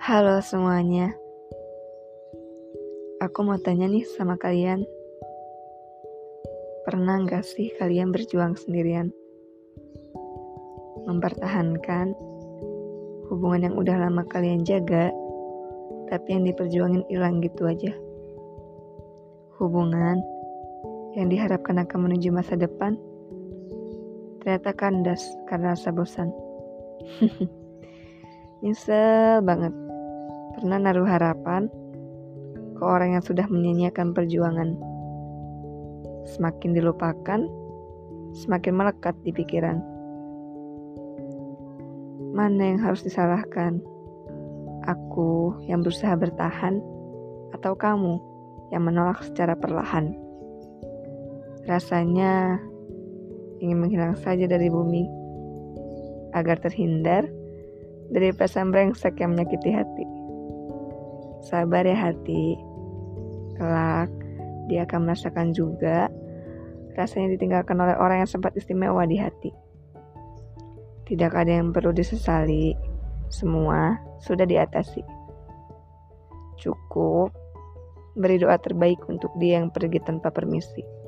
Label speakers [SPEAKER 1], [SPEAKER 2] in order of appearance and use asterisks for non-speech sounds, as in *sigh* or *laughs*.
[SPEAKER 1] Halo semuanya. Aku mau tanya nih sama kalian. Pernah nggak sih kalian berjuang sendirian? Mempertahankan hubungan yang udah lama kalian jaga, tapi yang diperjuangin hilang gitu aja. Hubungan yang diharapkan akan menuju masa depan, ternyata kandas karena rasa bosan. *laughs* Nyesel banget pernah naruh harapan ke orang yang sudah menyanyiakan perjuangan. Semakin dilupakan, semakin melekat di pikiran. Mana yang harus disalahkan? Aku yang berusaha bertahan atau kamu yang menolak secara perlahan? Rasanya ingin menghilang saja dari bumi agar terhindar dari perasaan brengsek yang menyakiti hati. Sabar ya hati, kelak dia akan merasakan juga rasanya ditinggalkan oleh orang yang sempat istimewa di hati. Tidak ada yang perlu disesali, semua sudah diatasi. Cukup beri doa terbaik untuk dia yang pergi tanpa permisi.